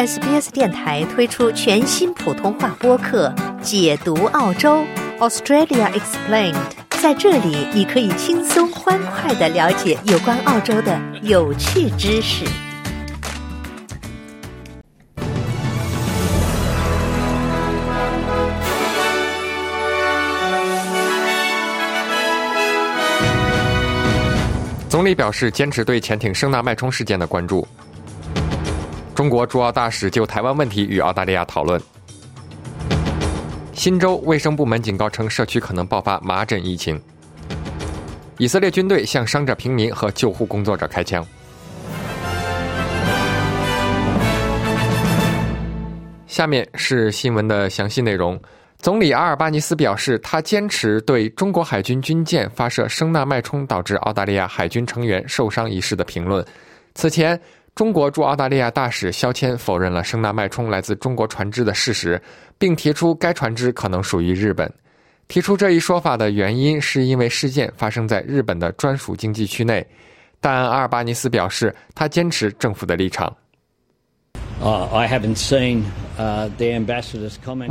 SBS 电台推出全新普通话播客《解读澳洲 Australia Explained》。在这里，你可以轻松欢快的了解有关澳洲的有趣知识。总理表示坚持对潜艇声纳脉冲事件的关注。中国驻澳大使就台湾问题与澳大利亚讨论。新州卫生部门警告称，社区可能爆发麻疹疫情。以色列军队向伤者平民和救护工作者开枪。下面是新闻的详细内容。总理阿尔巴尼斯表示，他坚持对中国海军军舰发射声纳脉冲导致澳大利亚海军成员受伤一事的评论。此前，中国驻澳大利亚大使肖谦否认了声纳脉冲来自中国船只的事实，并提出该船只可能属于日本。提出这一说法的原因是因为事件发生在日本的专属经济区内，但阿尔巴尼斯表示，他坚持政府的立场。我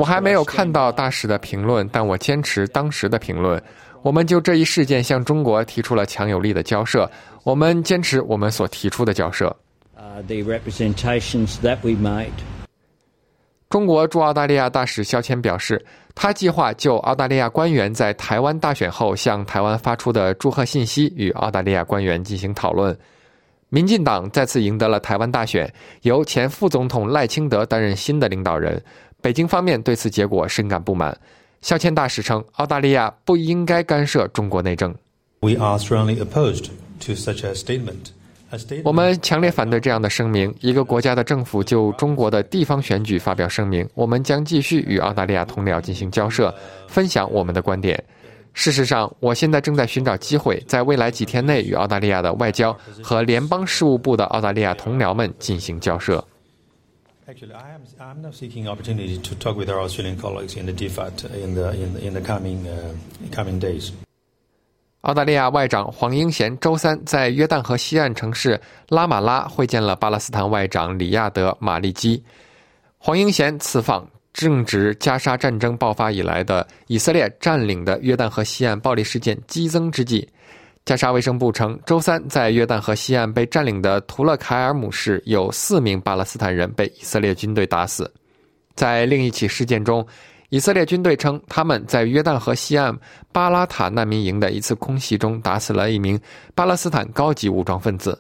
还没有看到大使的评论，但我坚持当时的评论。我们就这一事件向中国提出了强有力的交涉，我们坚持我们所提出的交涉。中国驻澳大利亚大使肖谦表示，他计划就澳大利亚官员在台湾大选后向台湾发出的祝贺信息与澳大利亚官员进行讨论。民进党再次赢得了台湾大选，由前副总统赖清德担任新的领导人。北京方面对此结果深感不满。肖谦大使称，澳大利亚不应该干涉中国内政。We are strongly opposed to such a statement. 我们强烈反对这样的声明。一个国家的政府就中国的地方选举发表声明。我们将继续与澳大利亚同僚进行交涉，分享我们的观点。事实上，我现在正在寻找机会，在未来几天内与澳大利亚的外交和联邦事务部的澳大利亚同僚们进行交涉。Actually, I am I'm now seeking opportunity to talk with our Australian colleagues in the DFAT in the in the in the coming coming days. 澳大利亚外长黄英贤周三在约旦河西岸城市拉马拉会见了巴勒斯坦外长里亚德·马利基。黄英贤此访。正值加沙战争爆发以来的以色列占领的约旦河西岸暴力事件激增之际，加沙卫生部称，周三在约旦河西岸被占领的图勒凯尔姆市有四名巴勒斯坦人被以色列军队打死。在另一起事件中，以色列军队称他们在约旦河西岸巴拉塔难民营的一次空袭中打死了一名巴勒斯坦高级武装分子。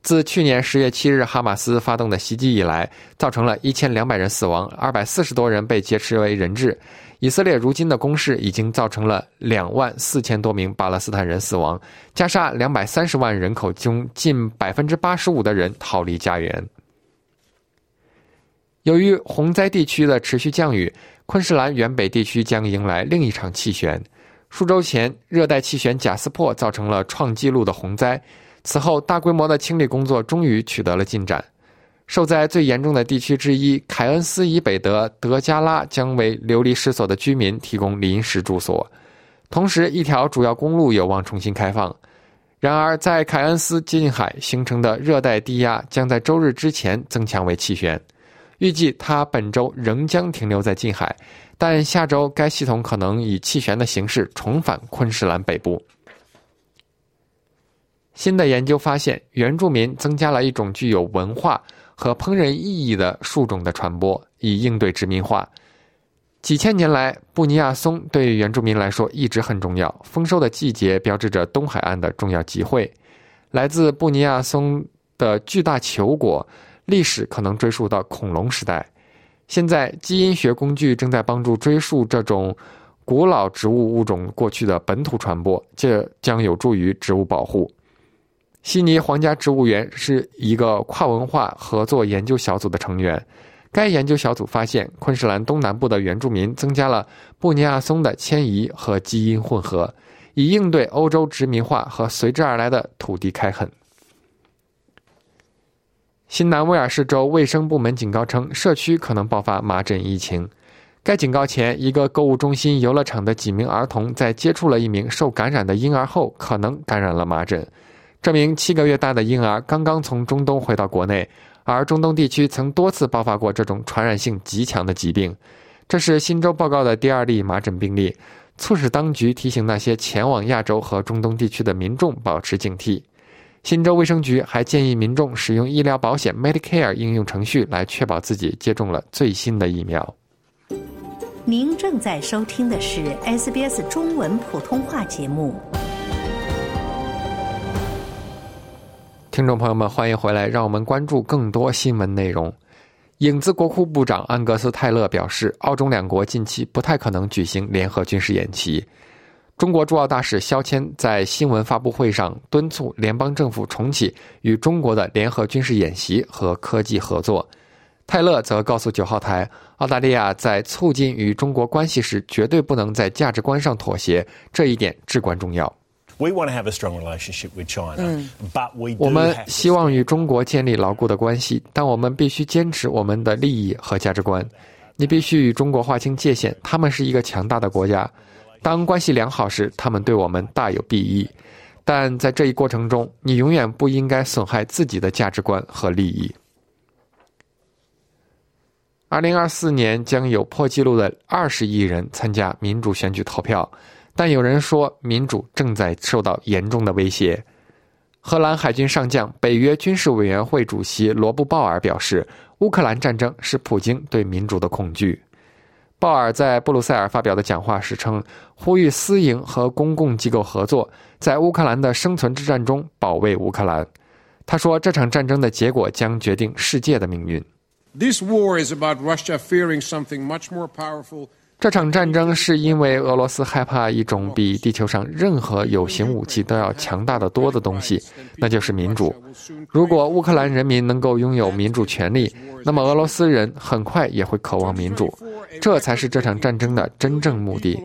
自去年十月七日哈马斯发动的袭击以来，造成了一千两百人死亡，二百四十多人被劫持为人质。以色列如今的攻势已经造成了两万四千多名巴勒斯坦人死亡。加沙两百三十万人口中，近百分之八十五的人逃离家园。由于洪灾地区的持续降雨，昆士兰原北地区将迎来另一场气旋。数周前，热带气旋贾斯珀造成了创纪录的洪灾。此后，大规模的清理工作终于取得了进展。受灾最严重的地区之一凯恩斯以北的德加拉将为流离失所的居民提供临时住所，同时一条主要公路有望重新开放。然而，在凯恩斯近海形成的热带低压将在周日之前增强为气旋，预计它本周仍将停留在近海，但下周该系统可能以气旋的形式重返昆士兰北部。新的研究发现，原住民增加了一种具有文化和烹饪意义的树种的传播，以应对殖民化。几千年来，布尼亚松对原住民来说一直很重要。丰收的季节标志着东海岸的重要集会。来自布尼亚松的巨大球果，历史可能追溯到恐龙时代。现在，基因学工具正在帮助追溯这种古老植物物种过去的本土传播，这将有助于植物保护。悉尼皇家植物园是一个跨文化合作研究小组的成员。该研究小组发现，昆士兰东南部的原住民增加了布尼亚松的迁移和基因混合，以应对欧洲殖民化和随之而来的土地开垦。新南威尔士州卫生部门警告称，社区可能爆发麻疹疫情。该警告前，一个购物中心游乐场的几名儿童在接触了一名受感染的婴儿后，可能感染了麻疹。这名七个月大的婴儿刚刚从中东回到国内，而中东地区曾多次爆发过这种传染性极强的疾病。这是新州报告的第二例麻疹病例，促使当局提醒那些前往亚洲和中东地区的民众保持警惕。新州卫生局还建议民众使用医疗保险 Medicare 应用程序来确保自己接种了最新的疫苗。您正在收听的是 SBS 中文普通话节目。听众朋友们，欢迎回来，让我们关注更多新闻内容。影子国库部长安格斯·泰勒表示，澳中两国近期不太可能举行联合军事演习。中国驻澳大使肖谦在新闻发布会上敦促联邦政府重启与中国的联合军事演习和科技合作。泰勒则告诉九号台，澳大利亚在促进与中国关系时，绝对不能在价值观上妥协，这一点至关重要。We want to have a strong relationship with China, but we 我们希望与中国建立牢固的关系，但我们必须坚持我们的利益和价值观。你必须与中国划清界限，他们是一个强大的国家。当关系良好时，他们对我们大有裨益，但在这一过程中，你永远不应该损害自己的价值观和利益。二零二四年将有破纪录的二十亿人参加民主选举投票，但有人说民主正在受到严重的威胁。荷兰海军上将、北约军事委员会主席罗布·鲍尔表示，乌克兰战争是普京对民主的恐惧。鲍尔在布鲁塞尔发表的讲话时称，呼吁私营和公共机构合作，在乌克兰的生存之战中保卫乌克兰。他说，这场战争的结果将决定世界的命运。This war is about Russia fearing something much more powerful. 这场战争是因为俄罗斯害怕一种比地球上任何有形武器都要强大的多的东西，那就是民主。如果乌克兰人民能够拥有民主权利，那么俄罗斯人很快也会渴望民主，这才是这场战争的真正目的。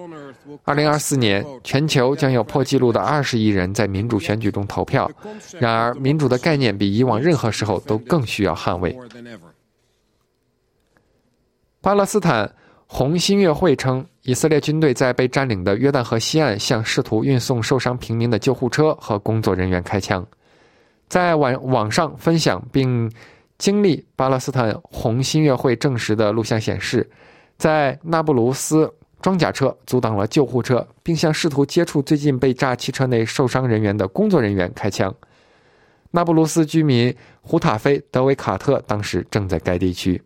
二零二四年，全球将有破纪录的二十亿人在民主选举中投票。然而，民主的概念比以往任何时候都更需要捍卫。巴勒斯坦红新月会称，以色列军队在被占领的约旦河西岸向试图运送受伤平民的救护车和工作人员开枪。在网网上分享并经历巴勒斯坦红新月会证实的录像显示，在那不鲁斯装甲车阻挡了救护车，并向试图接触最近被炸汽车内受伤人员的工作人员开枪。那不鲁斯居民胡塔菲·德维卡特当时正在该地区。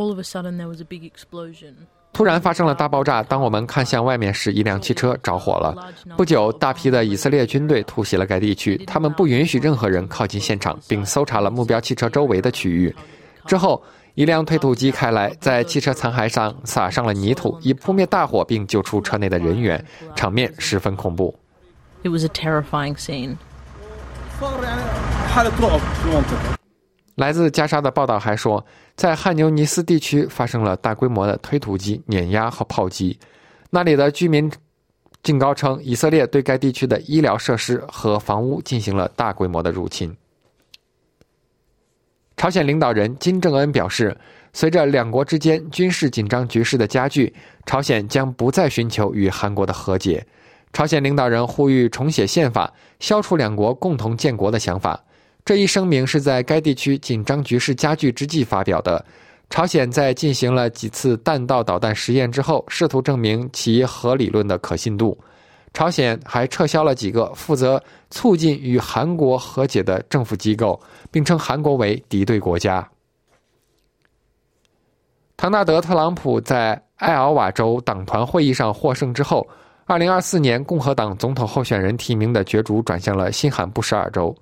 all of a sudden there was a big explosion. 突然发生了大爆炸当我们看向外面时一辆汽车着火了。不久大批的以色列军队突袭了该地区他们不允许任何人靠近现场并搜查了目标汽车周围的区域。之后一辆推土机开来在汽车残骸上撒上了泥土以扑灭大火并救出车内的人员。场面十分恐怖。It was a terrifying scene. 来自加沙的报道还说，在汉尤尼斯地区发生了大规模的推土机、碾压和炮击。那里的居民警告称，以色列对该地区的医疗设施和房屋进行了大规模的入侵。朝鲜领导人金正恩表示，随着两国之间军事紧张局势的加剧，朝鲜将不再寻求与韩国的和解。朝鲜领导人呼吁重写宪法，消除两国共同建国的想法。这一声明是在该地区紧张局势加剧之际发表的。朝鲜在进行了几次弹道导弹实验之后，试图证明其核理论的可信度。朝鲜还撤销了几个负责促进与韩国和解的政府机构，并称韩国为敌对国家。唐纳德·特朗普在艾奥瓦州党团会议上获胜之后，二零二四年共和党总统候选人提名的角逐转向了新罕布什尔州。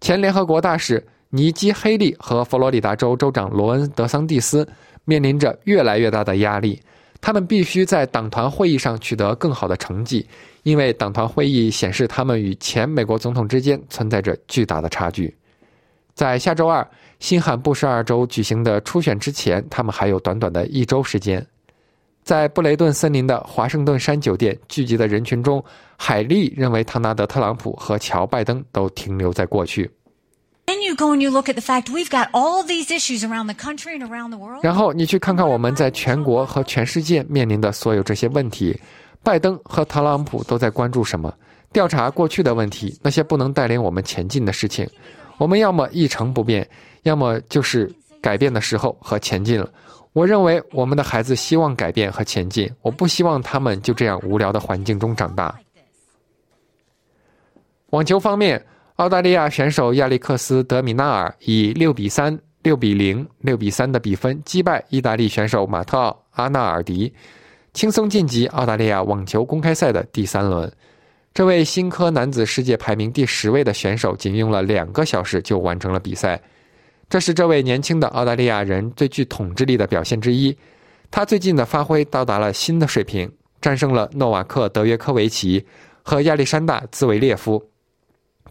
前联合国大使尼基·黑利和佛罗里达州州长罗恩·德桑蒂斯面临着越来越大的压力，他们必须在党团会议上取得更好的成绩，因为党团会议显示他们与前美国总统之间存在着巨大的差距。在下周二新罕布什尔州举行的初选之前，他们还有短短的一周时间。在布雷顿森林的华盛顿山酒店聚集的人群中，海莉认为唐纳德·特朗普和乔·拜登都停留在过去。Then you go and you look at the fact we've got all these issues around the country and around the world. 然后你去看看我们在全国和全世界面临的所有这些问题，拜登和特朗普都在关注什么？调查过去的问题，那些不能带领我们前进的事情。我们要么一成不变，要么就是改变的时候和前进了。我认为我们的孩子希望改变和前进，我不希望他们就这样无聊的环境中长大。网球方面，澳大利亚选手亚历克斯·德米纳尔以六比三、六比零、六比三的比分击败意大利选手马特奥·阿纳尔迪，轻松晋级澳大利亚网球公开赛的第三轮。这位新科男子世界排名第十位的选手，仅用了两个小时就完成了比赛。这是这位年轻的澳大利亚人最具统治力的表现之一。他最近的发挥到达了新的水平，战胜了诺瓦克·德约科维奇和亚历山大·兹维列夫。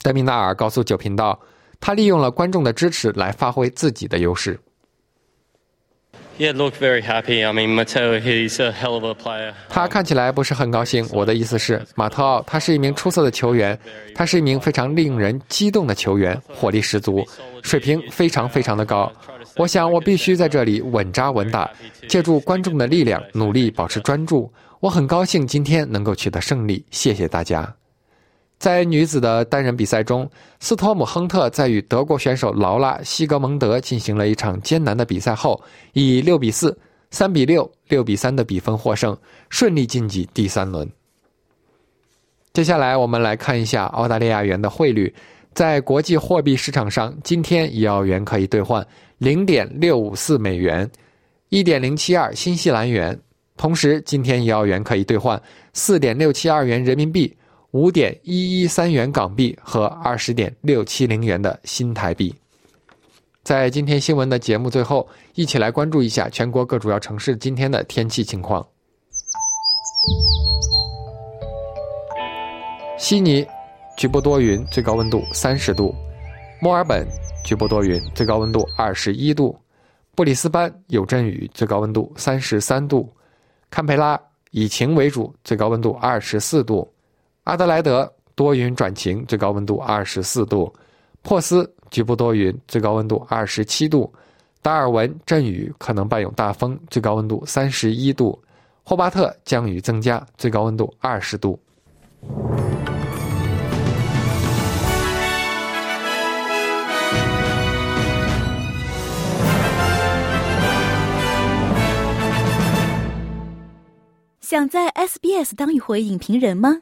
德米纳尔告诉九频道，他利用了观众的支持来发挥自己的优势。Yeah, look very happy. I mean, Mateo, he's a hell of a player. 他看起来不是很高兴。我的意思是，马特奥他是一名出色的球员，他是一名非常令人激动的球员，火力十足，水平非常非常的高。我想我必须在这里稳扎稳打，借助观众的力量，努力保持专注。我很高兴今天能够取得胜利，谢谢大家。在女子的单人比赛中，斯托姆·亨特在与德国选手劳拉·西格蒙德进行了一场艰难的比赛后，以六比四、三比六、六比三的比分获胜，顺利晋级第三轮。接下来，我们来看一下澳大利亚元的汇率。在国际货币市场上，今天一澳元可以兑换零点六五四美元，一点零七二新西兰元。同时，今天一澳元可以兑换四点六七二元人民币。五点一一三元港币和二十点六七零元的新台币。在今天新闻的节目最后，一起来关注一下全国各主要城市今天的天气情况。悉尼局部多云，最高温度三十度；墨尔本局部多云，最高温度二十一度；布里斯班有阵雨，最高温度三十三度；堪培拉以晴为主，最高温度二十四度。阿德莱德多云转晴，最高温度二十四度；珀斯局部多云，最高温度二十七度；达尔文阵雨，可能伴有大风，最高温度三十一度；霍巴特降雨增加，最高温度二十度。想在 SBS 当一回影评人吗